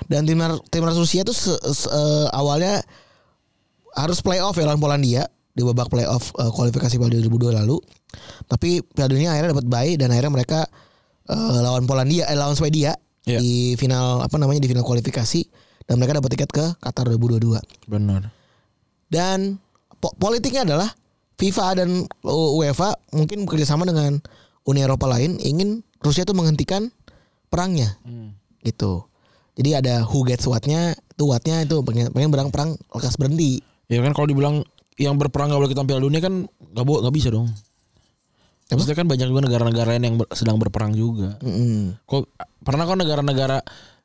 Dan timnas timnas Rusia itu se- se- eh, awalnya harus playoff ya lawan Polandia di babak playoff eh, kualifikasi Piala 2002 lalu. Tapi Piala Dunia akhirnya dapat bye dan akhirnya mereka eh, lawan Polandia eh lawan Swedia Iya. di final apa namanya di final kualifikasi dan mereka dapat tiket ke Qatar 2022. Benar. Dan po- politiknya adalah FIFA dan UEFA mungkin bekerjasama dengan Uni Eropa lain ingin Rusia itu menghentikan perangnya gitu. Jadi ada who gets what-nya, itu what-nya itu pengen, pengen berang perang lekas berhenti. Ya kan kalau dibilang yang berperang gak boleh kita Piala Dunia kan nggak bo- nggak bisa dong. Maksudnya kan banyak juga negara-negara lain yang ber- sedang berperang juga. Mm-mm. Kok pernah kok negara-negara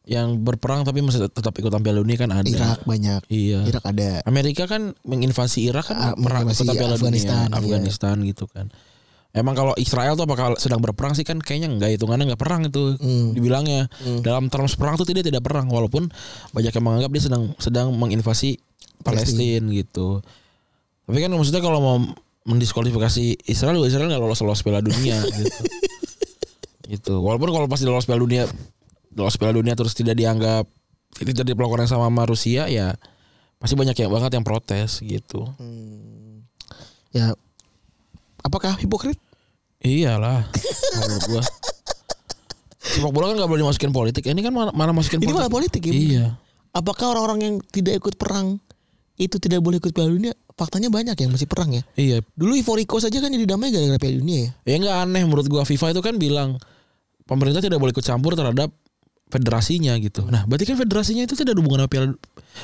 yang berperang tapi masih tetap ikutan Piala Dunia kan ada. Irak banyak. Iya. Irak ada. Amerika kan menginvasi Irak Ah, kan perang menginvasi ikutan Piala Afghanistan, Dunia, iya. Afghanistan gitu kan. Emang kalau Israel tuh apakah sedang berperang sih kan kayaknya enggak hitungannya enggak perang itu Hmm. dibilangnya. Dalam terms perang tuh tidak tidak perang walaupun banyak yang menganggap dia sedang sedang menginvasi Palestina gitu. Tapi kan maksudnya kalau mau mendiskualifikasi Israel, Israel nggak lolos lolos Piala Dunia gitu. gitu. Walaupun kalau pas di lolos Piala Dunia, lolos Piala Dunia terus tidak dianggap tidak diperlakukan yang sama sama Rusia ya pasti banyak yang banget yang protes gitu. Ya apakah hipokrit? Iyalah menurut gua. Sepak bola kan gak boleh dimasukin politik. Ini kan malah, malah masukin Ini politik. malah politik ya. Iya. Apakah orang-orang yang tidak ikut perang itu tidak boleh ikut Piala Dunia? Faktanya banyak yang masih perang ya. Iya. Dulu Ivory Coast aja kan jadi damai gara-gara Piala Dunia ya. Ya nggak aneh menurut gua FIFA itu kan bilang pemerintah tidak boleh ikut campur terhadap federasinya gitu. Nah, berarti kan federasinya itu tidak ada hubungan sama piala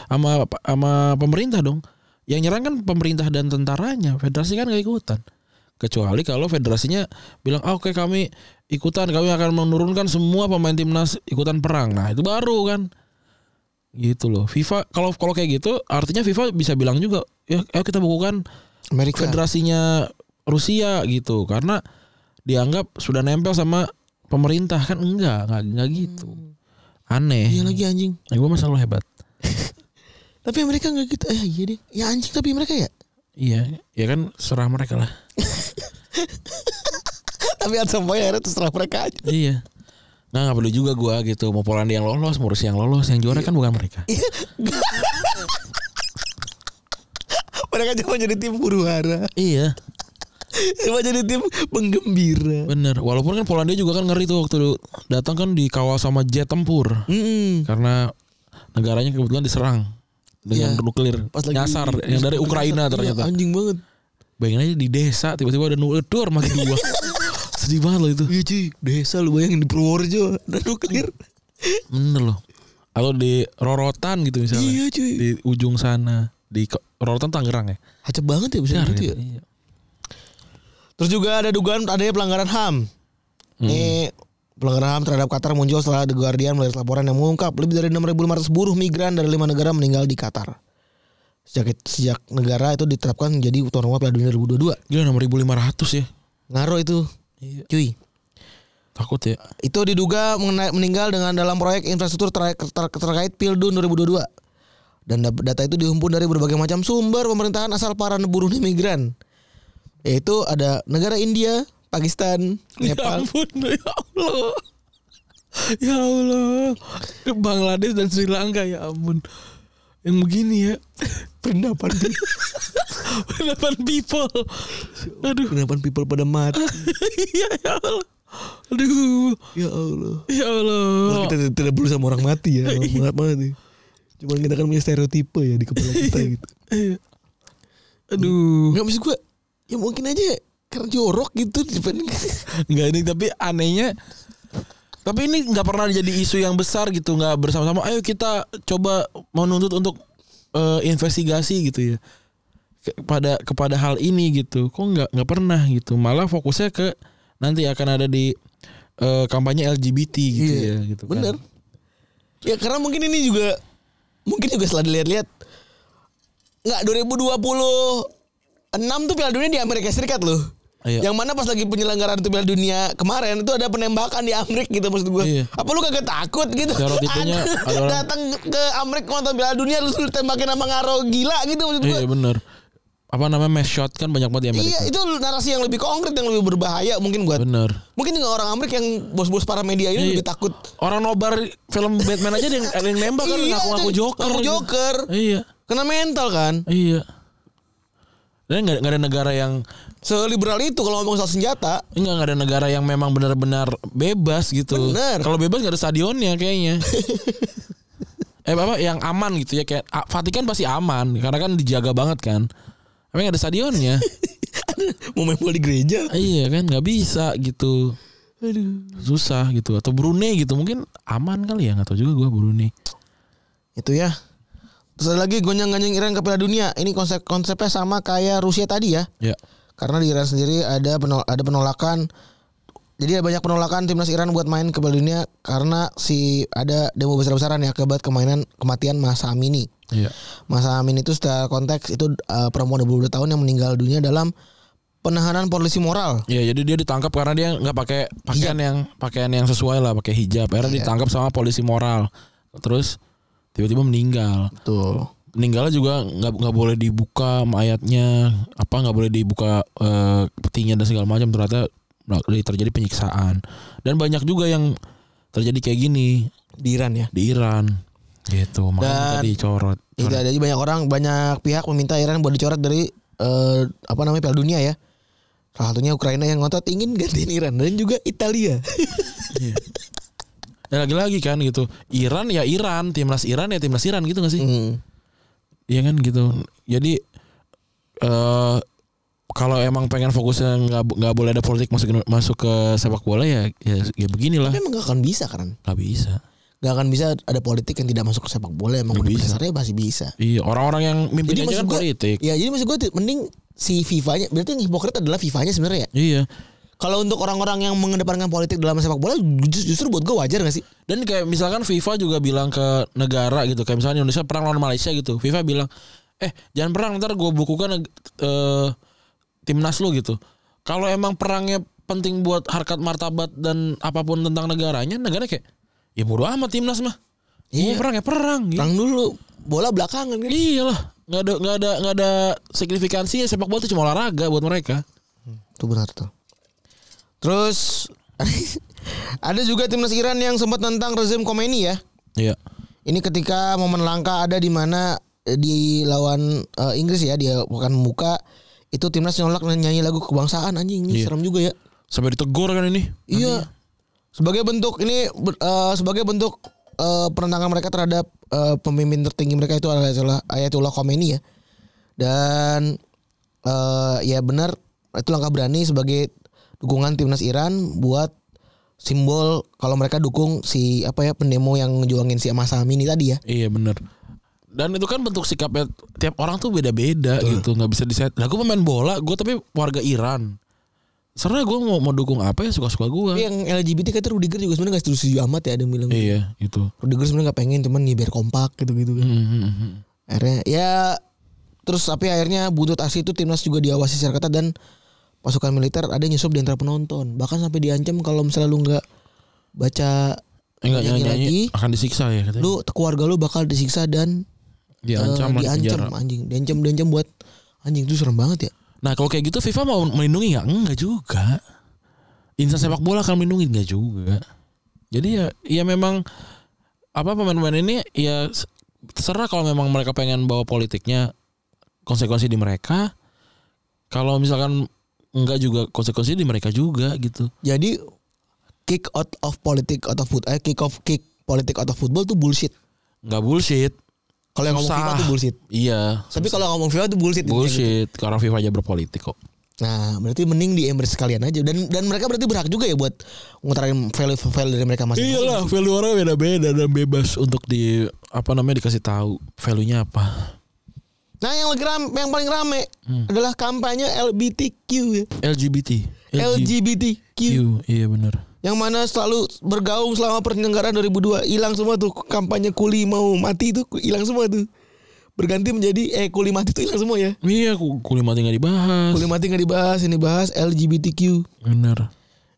sama sama pemerintah dong. Yang nyerang kan pemerintah dan tentaranya. Federasi kan nggak ikutan. Kecuali kalau federasinya bilang, ah, "Oke, kami ikutan, kami akan menurunkan semua pemain timnas ikutan perang." Nah, itu baru kan. Gitu loh. FIFA kalau kalau kayak gitu artinya FIFA bisa bilang juga, "Ya, ayo kita bukukan Amerika. federasinya Rusia gitu karena dianggap sudah nempel sama pemerintah kan enggak enggak, enggak gitu aneh Iya lagi anjing. nah, gue masa lo hebat Tapi Amerika nggak gitu. Eh iya deh. Ya anjing tapi mereka ya. iya ya kan serah mereka lah tapi at some point akhirnya terserah mereka aja. iya nggak nggak peduli juga gue gitu mau Polandia yang lolos mau Rusia yang lolos yang juara kan bukan mereka mereka cuma jadi tim huru hara. iya Cuma jadi tim penggembira. bener walaupun kan Polandia juga kan ngeri tuh waktu datang kan dikawal sama jet tempur Mm-mm. karena negaranya kebetulan diserang dengan Iya. nuklir Pas lagi nyasar yang dari Ukraina Iya, ternyata anjing banget. Bayangin aja di desa tiba-tiba ada nuklir mati dua. Sedih banget loh itu. Iya cuy, desa lu bayangin di Purworejo ada nuklir. Bener loh. Atau di Rorotan gitu misalnya. Iya cuy. Di ujung sana. Di Rorotan Tangerang ya. Acep banget ya bisa Jar, gitu ya. Iya. Terus juga ada dugaan adanya pelanggaran HAM. Ini pelanggaran HAM terhadap Qatar muncul setelah The Guardian melihat laporan yang mengungkap lebih dari 6.500 buruh migran dari lima negara meninggal di Qatar. Sejak sejak negara itu diterapkan menjadi tuan rumah Piala Dunia 2022. Gila 6500 ya. Ngaruh itu, Iya. cuy. Takut ya. Itu diduga mengenai- meninggal dengan dalam proyek infrastruktur ter- ter- terkait Pildun 2022. Dan da- data itu dihimpun dari berbagai macam sumber pemerintahan asal para buruh migran. Yaitu ada negara India, Pakistan, Ya Nepal. ampun, ya Allah. Ya Allah. Bangladesh dan Sri Lanka ya ampun. Yang begini ya. Perendapan Pendapat people. Aduh. perendapan people pada mati. ya, ya Allah. Aduh. Ya Allah. Ya Allah. Kita tidak- perlu sama orang mati ya, orang mati. Cuman kita kan punya stereotipe ya di kepala kita gitu. Iya. Aduh. Enggak maksud gue ya mungkin aja karena jorok gitu dibanding Enggak ini tapi anehnya tapi ini nggak pernah jadi isu yang besar gitu nggak bersama-sama ayo kita coba menuntut untuk eh, investigasi gitu ya kepada kepada hal ini gitu kok nggak nggak pernah gitu malah fokusnya ke nanti akan ada di eh, kampanye LGBT gitu Iya, ya gitu kan. Bener. Ya karena mungkin ini juga mungkin juga setelah dilihat-lihat nggak 2026 tuh Piala Dunia di Amerika Serikat loh. Iya. Yang mana pas lagi penyelenggaraan itu Piala Dunia kemarin itu ada penembakan di Amerika gitu maksud gue. Iya. Apa lu kagak takut gitu? Ada- datang ke Amerika nonton Piala Dunia lu lu tembakin sama ngaro gila gitu maksud gue. iya bener apa namanya mass shot kan banyak banget di Amerika Iya, itu narasi yang lebih konkret yang lebih berbahaya mungkin buat bener mungkin juga orang Amerika yang bos-bos para media ini Iya. lebih takut. orang nobar film Batman aja ada yang, ada yang nembak kan Iya, ngaku-ngaku joker ngaku gitu. joker. iya Kena mental kan. Iya. Dan nggak ada negara yang Seliberal itu kalau ngomong soal senjata. enggak nggak ada negara yang memang benar-benar bebas gitu. Bener. Kalau bebas nggak ada stadionnya kayaknya. eh apa yang aman gitu ya kayak ah, Vatikan pasti aman karena kan dijaga banget kan. Tapi nggak ada stadionnya. Mau main bola di gereja. iya kan nggak bisa gitu. Aduh. Susah gitu. Atau Brunei gitu mungkin aman kali ya nggak tahu juga gua Brunei. Itu ya. Terus ada lagi gonjang-ganjing Iran ke Piala Dunia. Ini konsep konsepnya sama kayak Rusia tadi ya. Ya. Karena di Iran sendiri ada penol- ada penolakan. Jadi ada banyak penolakan timnas Iran buat main ke Piala Dunia karena si ada demo besar-besaran ya akibat kemainan kematian Masa Amini. Iya. Masa Amin itu secara konteks itu uh, perempuan 22 tahun yang meninggal dunia dalam penahanan polisi moral. Iya, jadi dia ditangkap karena dia nggak pakai pakaian yang pakaian yang sesuai lah, pakai hijab. Akhirnya Iya. ditangkap sama polisi moral. Terus tiba-tiba meninggal. Betul. Meninggalnya juga nggak nggak boleh dibuka mayatnya, apa nggak boleh dibuka eh, petinya dan segala macam. Ternyata terjadi penyiksaan. Dan banyak juga yang terjadi kayak gini Di Iran ya. di Iran. Gitu, makanya Dan- tadi corot. Itu ada banyak orang, banyak pihak meminta Iran buat dicoret dari eh, apa namanya Piala Dunia ya. Salah satunya Ukraina yang ngotot ingin gantiin Iran dan juga Italia. Iya. Dan lagi-lagi kan gitu. Iran ya Iran, timnas Iran ya timnas Iran gitu gak sih? Hmm. Iya kan gitu. Jadi eh kalau emang pengen fokusnya nggak nggak boleh ada politik masuk masuk ke sepak bola ya ya, ya beginilah Tapi emang gak akan bisa kan? nggak bisa. Gak akan bisa ada politik yang tidak masuk ke sepak bola emang udah bisa. dasarnya masih bisa. Iya orang-orang yang mimpin Jadi aja kan gua- politik. Ya jadi maksud gue mending si FIFA-nya berarti yang hipokrit adalah FIFA-nya sebenarnya ya. Iya. Kalau untuk orang-orang yang mengedepankan politik dalam sepak bola just- justru buat gue wajar gak sih? Dan kayak misalkan FIFA juga bilang ke negara gitu kayak misalnya Indonesia perang lawan Malaysia gitu. FIFA bilang, "Eh, jangan perang ntar gue bukukan eh timnas lu gitu." Kalau emang perangnya penting buat harkat martabat dan apa pun tentang negaranya, negara kayak ya bodo amat timnas mah. Iya. Iya. perang ya perang. Gitu. Perang dulu, bola belakangan kan. Iyalah, nggak ada nggak ada nggak ada signifikansinya sepak bola itu cuma olahraga buat mereka. Itu benar tuh. Terus ada juga timnas Iran yang sempat tentang rezim Khomeini ya. Iya. Ini ketika momen langka ada di mana eh, di lawan eh, Inggris ya dia akan membuka itu timnas nolak nyanyi lagu kebangsaan anjing ini Iya. serem juga ya. Sampai ditegur kan ini. Iya. Sebagai bentuk ini eh, sebagai bentuk eh, penentangan mereka terhadap eh, pemimpin tertinggi mereka itu adalah Ayatollah Khomeini ya. Dan eh ya benar itu langkah berani sebagai dukungan timnas Iran buat simbol kalau mereka dukung si apa ya pendemo yang ngejuangin si Masami ini tadi ya. Iya bener Dan itu kan bentuk sikapnya tiap orang tuh beda-beda gitu nggak bisa diset. Nah gue pemain bola, gue tapi warga Iran. Karena gue mau mau dukung apa ya suka-suka gue. Tapi yang LGBT kata Rudiger juga sebenarnya gak setuju amat ya ada yang bilang. Iya itu. Rudiger sebenarnya gak pengen cuman nih biar kompak gitu-gitu kan. Hmm, hmm, hmm. Akhirnya ya terus tapi akhirnya buntut aksi itu timnas juga diawasi secara ketat dan pasukan militer ada nyusup di antara penonton. Bahkan sampai diancam kalau misalnya lu nggak baca Enggak nyanyi nyanyi, lagi, akan disiksa ya katanya. lu keluarga lu bakal disiksa dan diancam eh, di diancam anjing, diancam diancam buat anjing itu serem banget ya. Nah kalau kayak gitu FIFA mau melindungi nggak? Enggak juga. Insan sepak bola akan melindungi nggak juga. Jadi ya ya memang apa pemain-pemain ini ya terserah kalau memang mereka pengen bawa politiknya konsekuensi di mereka. Kalau misalkan enggak juga konsekuensi di mereka juga gitu. Jadi kick out of politik out of foot eh kick off kick politik out of football tuh bullshit. Nggak bullshit. Kalau yang ngomong. FIFA tuh bullshit. Iya. Tapi kalau ngomong FIFA tuh bullshit. intinya gitu. bullshit. Karena FIFA aja berpolitik kok. Nah, berarti mending di embrace sekalian aja dan dan mereka berarti berhak juga ya buat ngutarain value value dari mereka masing-masing. Iyalah, value orang beda-beda dan bebas untuk di apa namanya dikasih tahu value-nya apa. Nah, yang rame, yang paling rame Hmm. adalah kampanye LGBTQ ya. LGBT. LGBTQ Q, iya benar. yang mana selalu bergaung selama penyelenggaraan 2002 hilang semua tuh kampanye kuli mau mati itu hilang semua tuh berganti menjadi eh kuli mati tuh hilang semua ya Iya, ku- kulit mati nggak dibahas. kuli mati nggak dibahas ini bahas LGBTQ Bener.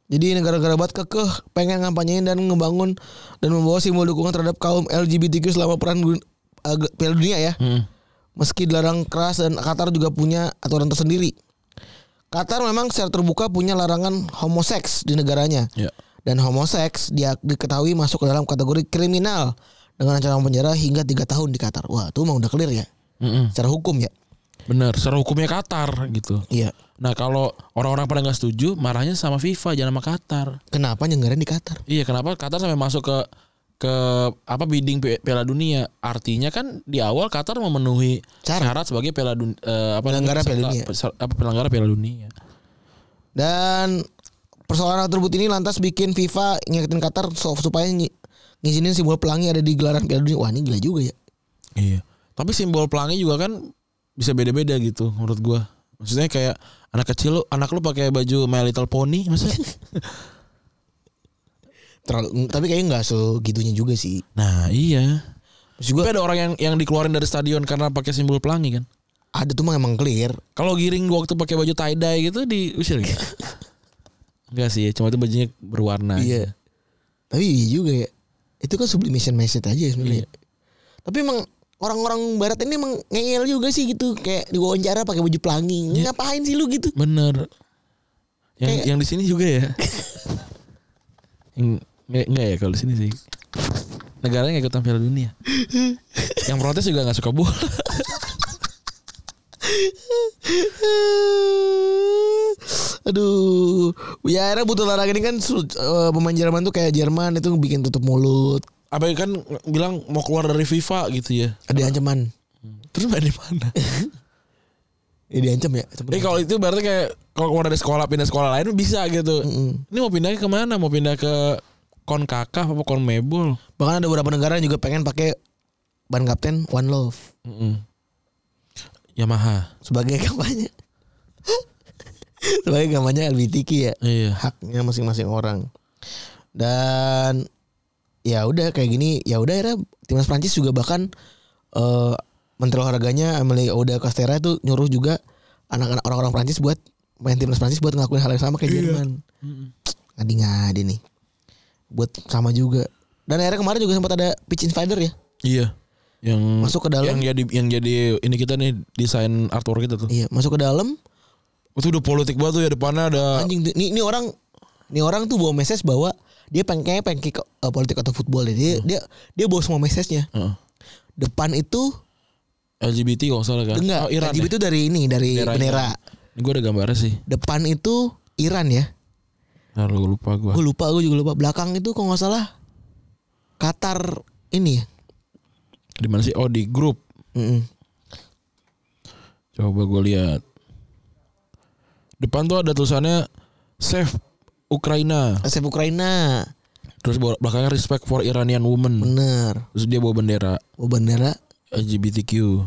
jadi negara-negara buat kekeh pengen ngampanyein dan ngebangun dan membawa simbol dukungan terhadap kaum LGBTQ selama peran Piala Dunia ya Hmm. Meski dilarang keras dan Qatar juga punya aturan tersendiri. Qatar memang secara terbuka punya larangan homoseks di negaranya. Ya. Dan homoseks dia diketahui masuk ke dalam kategori kriminal dengan ancaman penjara hingga tiga tahun di Qatar. Wah, itu mah udah clear ya. Mm-mm. Secara hukum ya. Bener. Secara hukumnya Qatar gitu. Iya. Nah kalau orang-orang pada nggak setuju, marahnya sama FIFA jangan sama Qatar. Kenapa nyenggaran di Qatar? Iya, kenapa Qatar sampai masuk ke ke apa bidding Pi- Piala Dunia? Artinya kan di awal Qatar memenuhi Syarat. syarat sebagai Piala Dunia apa Penyelenggara Piala Dunia. apa penyelenggara Piala Dunia. Dan persoalan atribut ini lantas bikin FIFA ngingetin Qatar supaya ngizinin simbol pelangi ada di gelaran Piala Dunia. Wah, ini gila juga ya. Iya. Tapi simbol pelangi juga kan bisa beda-beda gitu menurut gua. Maksudnya kayak anak kecil lu, anak lu pakai baju My Little Pony maksudnya. Terlalu tapi kayaknya nggak segitunya juga sih. nah, iya. Maksud gua Tapi ada orang yang yang dikeluarin dari stadion karena pakai simbol pelangi kan. ada tuh mah emang clear. Kalau giring waktu pakai baju tie dye gitu diusir gitu. Enggak sih, cuma itu bajunya berwarna. Iya. Tapi iya juga ya. Itu kan sublimation message aja sebenarnya. Tapi emang orang-orang barat ini emang ngeyel juga sih gitu kayak diwawancara pakai baju pelangi. Ngapain sih lu gitu? Bener. Yang Kayak- yang di sini juga ya. Yang- Nggak, nggak ya kalau di sini sih. Negaranya nggak ikutan Piala Dunia. yang protes juga nggak suka bola. Aduh, ya akhirnya butuh olahraga ini kan eh, pemain Jerman tuh kayak Jerman itu bikin tutup mulut, Apa kan bilang mau keluar dari FIFA gitu ya. ada ancaman. Terus main di mana? Ya diancam ya. Eh kalau itu berarti kayak kalau keluar dari sekolah pindah sekolah lain bisa gitu. Mm-mm. Ini mau pindah ke mana? Mau pindah ke Konkakaf apa Konmebol? Bahkan ada beberapa negara yang juga pengen pakai ban kapten One Love Mm-mm. Yamaha. sebagai kampanye. sebagai kampanye LGBTQ ya. Iya. haknya masing-masing orang dan ya udah kayak gini ya udah akhirnya timnas Prancis juga bahkan eh, menteri olahraganya Amelie Oda Castera itu nyuruh juga anak-anak orang-orang Prancis buat main timnas Prancis buat ngelakuin hal yang sama kayak Jerman ngadi-ngadi nih buat sama juga dan akhirnya kemarin juga sempat ada pitch invader ya Iya. Yang Masuk ke dalam. Yang jadi yang jadi ini kita nih desain artwork kita tuh. iya masuk ke dalam Itu udah politik banget tuh ya depannya ada anjing ini, ini orang ini orang tuh bawa message bahwa dia pengen kayaknya pengen kick eh, politik atau football deh. dia dia dia bawa semua message-nya Heeh. depan itu LGBT kalau salah kan. enggak Oh, Iran. LGBT ya? itu dari ini dari bendera Ini gue ada gambarnya sih. depan itu Iran ya Nah, lu lupa gue. gue lupa gue juga lupa belakang itu kok nggak salah Qatar ini ya Di mana sih? Oh di grup. Mm-mm. Coba gue lihat. depan tuh ada tulisannya Save Ukraina. Save Ukraina. Terus belakangnya Respect for Iranian Women. Bener. Terus dia bawa bendera Oh bendera LGBTQ.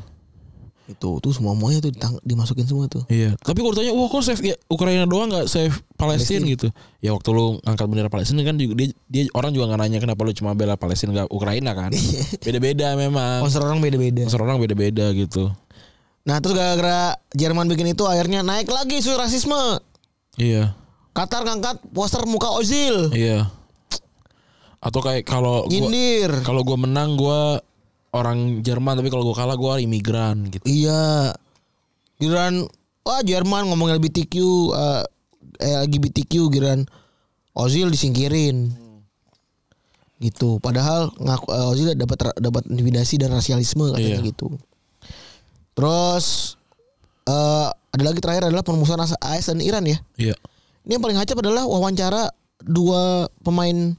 Itu tuh semua semuanya tuh ditang- dimasukin semua tuh. Iya. Tapi kalau ditanya, wah kok save ya, Ukraina doang nggak save Palestina gitu? Ya waktu lu angkat bendera Palestina kan juga dia, dia orang juga nggak nanya kenapa lu cuma bela Palestina nggak Ukraina kan? Beda-beda memang. Konser orang beda-beda. Konser orang beda-beda gitu. Nah terus gara-gara Jerman bikin itu akhirnya naik lagi isu rasisme. Iya. Qatar ngangkat poster muka Ozil. Iya. Atau kayak kalau gua Nyindir. kalau gua menang gua orang Jerman tapi kalau gua kalah gua imigran gitu. Iya. Giliran wah Jerman ngomong LGBTQ eh, eh, LGBTQ giliran Ozil disingkirin. Gitu. Padahal ngaku eh, Ozil dapat dapat intimidasi dan rasialisme katanya Iya. gitu. Terus eh ada lagi terakhir adalah permusuhan AS AS dan Iran ya. Iya. Ini yang paling hacap adalah wawancara dua pemain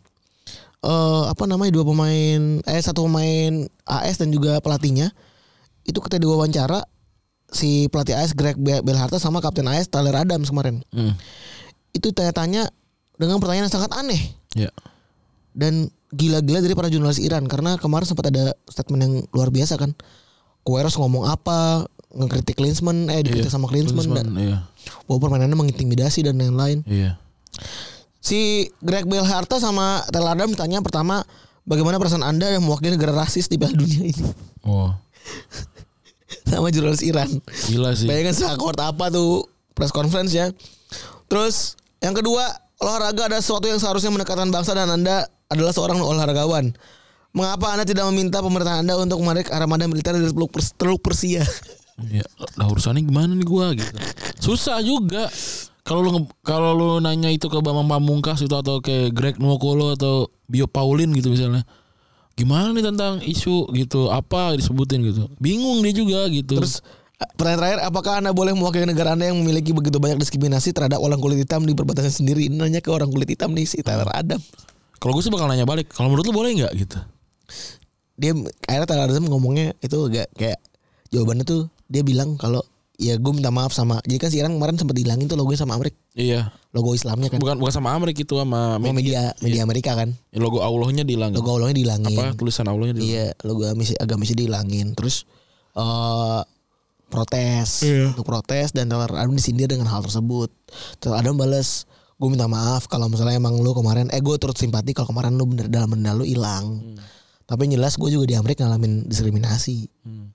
eh apa namanya dua pemain eh satu pemain AS dan juga pelatihnya itu ketika diwawancara si pelatih AS Greg Be- Belharta sama kapten AS Tyler Adams kemarin Hmm. itu tanya-tanya dengan pertanyaan yang sangat aneh Iya. dan gila-gila dari para jurnalis Iran karena kemarin sempat ada statement yang luar biasa kan Queiroz ngomong apa ngekritik Klinsmann eh dikritik Iya. sama Klinsmann dan Klinsmann, iya. bahwa permainannya mengintimidasi dan lain-lain Iya. Si Greg Belharta sama Tel Adam ditanya pertama bagaimana perasaan Anda yang mewakili negara rasis di Piala Dunia ini Oh. sama jurnalis Iran. Gila sih. Bayangkan seakord apa tuh press conference ya. Terus yang kedua, olahraga ada sesuatu yang seharusnya mendekatkan bangsa dan Anda adalah seorang olahragawan. Mengapa Anda tidak meminta pemerintah Anda untuk menarik armada militer dari Teluk, Pers- Teluk Persia? Ya, lah urusannya gimana nih gua gitu. Susah juga. Kalau lu kalau lu nanya itu ke Bambang Pamungkas itu atau ke Greg Nwokolo atau Bio Paulin gitu misalnya. Gimana nih tentang isu gitu? Apa disebutin gitu? Bingung dia juga gitu. Terus eh, pertanyaan terakhir, apakah Anda boleh mewakili negara Anda yang memiliki begitu banyak diskriminasi terhadap orang kulit hitam di perbatasan sendiri? Ini nanya ke orang kulit hitam nih si Tyler Adam. kalau gue sih bakal nanya balik. Kalau menurut lu boleh nggak gitu? dia akhirnya Tyler Adams ngomongnya itu agak kayak jawabannya tuh dia bilang kalau ya gue minta maaf sama jadi kan si Iran kemarin sempat dihilangin tuh logonya sama Amerika Iya. logo Islamnya kan. Bukan bukan sama Amerika itu sama sama media. media Amerika kan. Ya, logo Allahnya dihilangin. logo Allahnya dihilangin. Apa tulisan Allahnya dihilangin. iya logo agama agamis dihilangin. Terus eh protes. Iya. untuk protes dan Adams disindir dengan hal tersebut. Tyler Adams balas gue minta maaf kalau misalnya emang lu kemarin eh gue turut simpati kalau kemarin lu bener dalam benda lu hilang. Tapi yang jelas gue juga di Amerika ngalamin diskriminasi. Hmm.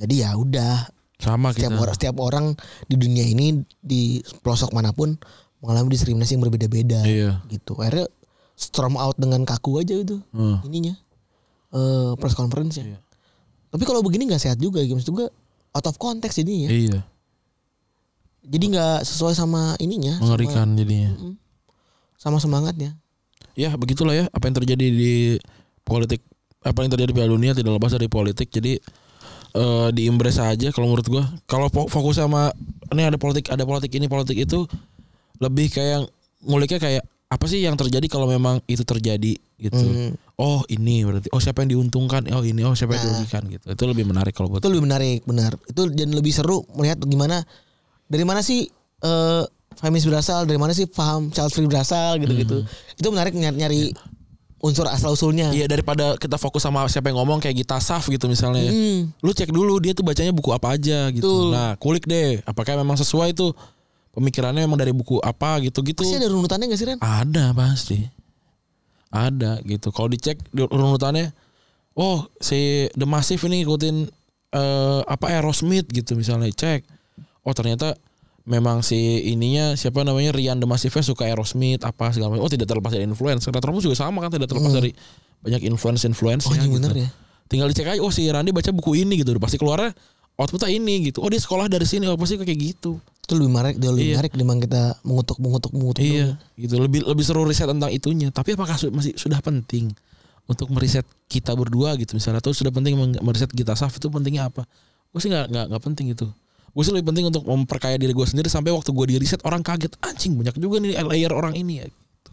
jadi ya udah Sama kita. setiap orang setiap orang di dunia ini di pelosok mana pun mengalami diskriminasi yang berbeda-beda Iya. gitu akhirnya storm out dengan kaku aja itu Hmm. ininya eh press conference Iya. tapi kalau begini nggak sehat juga gitu maksud gue out of context jadinya Iya. jadi nggak sesuai sama ininya sama- Mengerikan jadinya. sama, semangatnya ya begitulah ya apa yang terjadi di politik apa yang terjadi di Piala Dunia tidak lepas dari politik jadi eh di embrace aja kalau menurut gua. Kalau fo- fokus sama ini ada politik ada politik ini politik itu lebih kayak nguliknya kayak apa sih yang terjadi kalau memang itu terjadi gitu. Hmm. oh ini berarti oh siapa yang diuntungkan oh ini oh siapa yang Nah. dirugikan gitu. Itu lebih menarik kalau buat itu lebih menarik benar. Itu dan lebih seru melihat gimana dari mana sih eh feminis berasal dari mana sih paham child free berasal gitu gitu itu menarik nyari, nyari unsur asal usulnya Iya daripada kita fokus sama siapa yang ngomong kayak Gita Saf gitu misalnya. ya. Hmm. Lu cek dulu dia tuh bacanya buku apa aja gitu. Betul. Nah, kulik deh apakah memang sesuai tuh pemikirannya memang dari buku apa gitu-gitu. pasti ada runutannya gak sih Ren? Ada pasti. Ada gitu. Kalau dicek di runutannya oh si The Massive ini ikutin eh, apa Aerosmith gitu misalnya cek. Oh ternyata memang si ininya siapa namanya Rian The Massive suka Aerosmith apa segala macam. Oh tidak terlepas dari influence. Retropus juga sama kan tidak terlepas dari banyak influence influence Hmm. Oh, iya bener ya. Tinggal dicek aja oh si Randy baca buku ini gitu. Pasti keluarnya outputnya ini gitu. Oh dia sekolah dari sini. Oh pasti kayak gitu. Itu lebih menarik, dia lebih Iya. menarik dibanding kita mengutuk mengutuk mengutuk. Iya, gitu. Lebih lebih seru riset tentang itunya. Tapi apakah su- masih sudah penting untuk meriset kita berdua gitu misalnya atau sudah penting meriset kita Saf itu pentingnya apa? Gue sih nggak nggak penting itu. Gue sih lebih penting untuk memperkaya diri gue sendiri sampai waktu gue di riset orang kaget anjing banyak juga nih layer orang ini ya.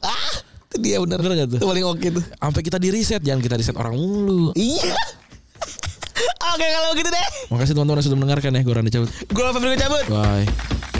Ah, itu dia bener. Bener gak tuh? Itu paling oke tuh. Sampai kita di riset jangan kita riset orang mulu. Iya. Oke kalau gitu deh. Makasih teman-teman sudah mendengarkan ya. Gue Randy cabut. Gue Febri cabut. Bye.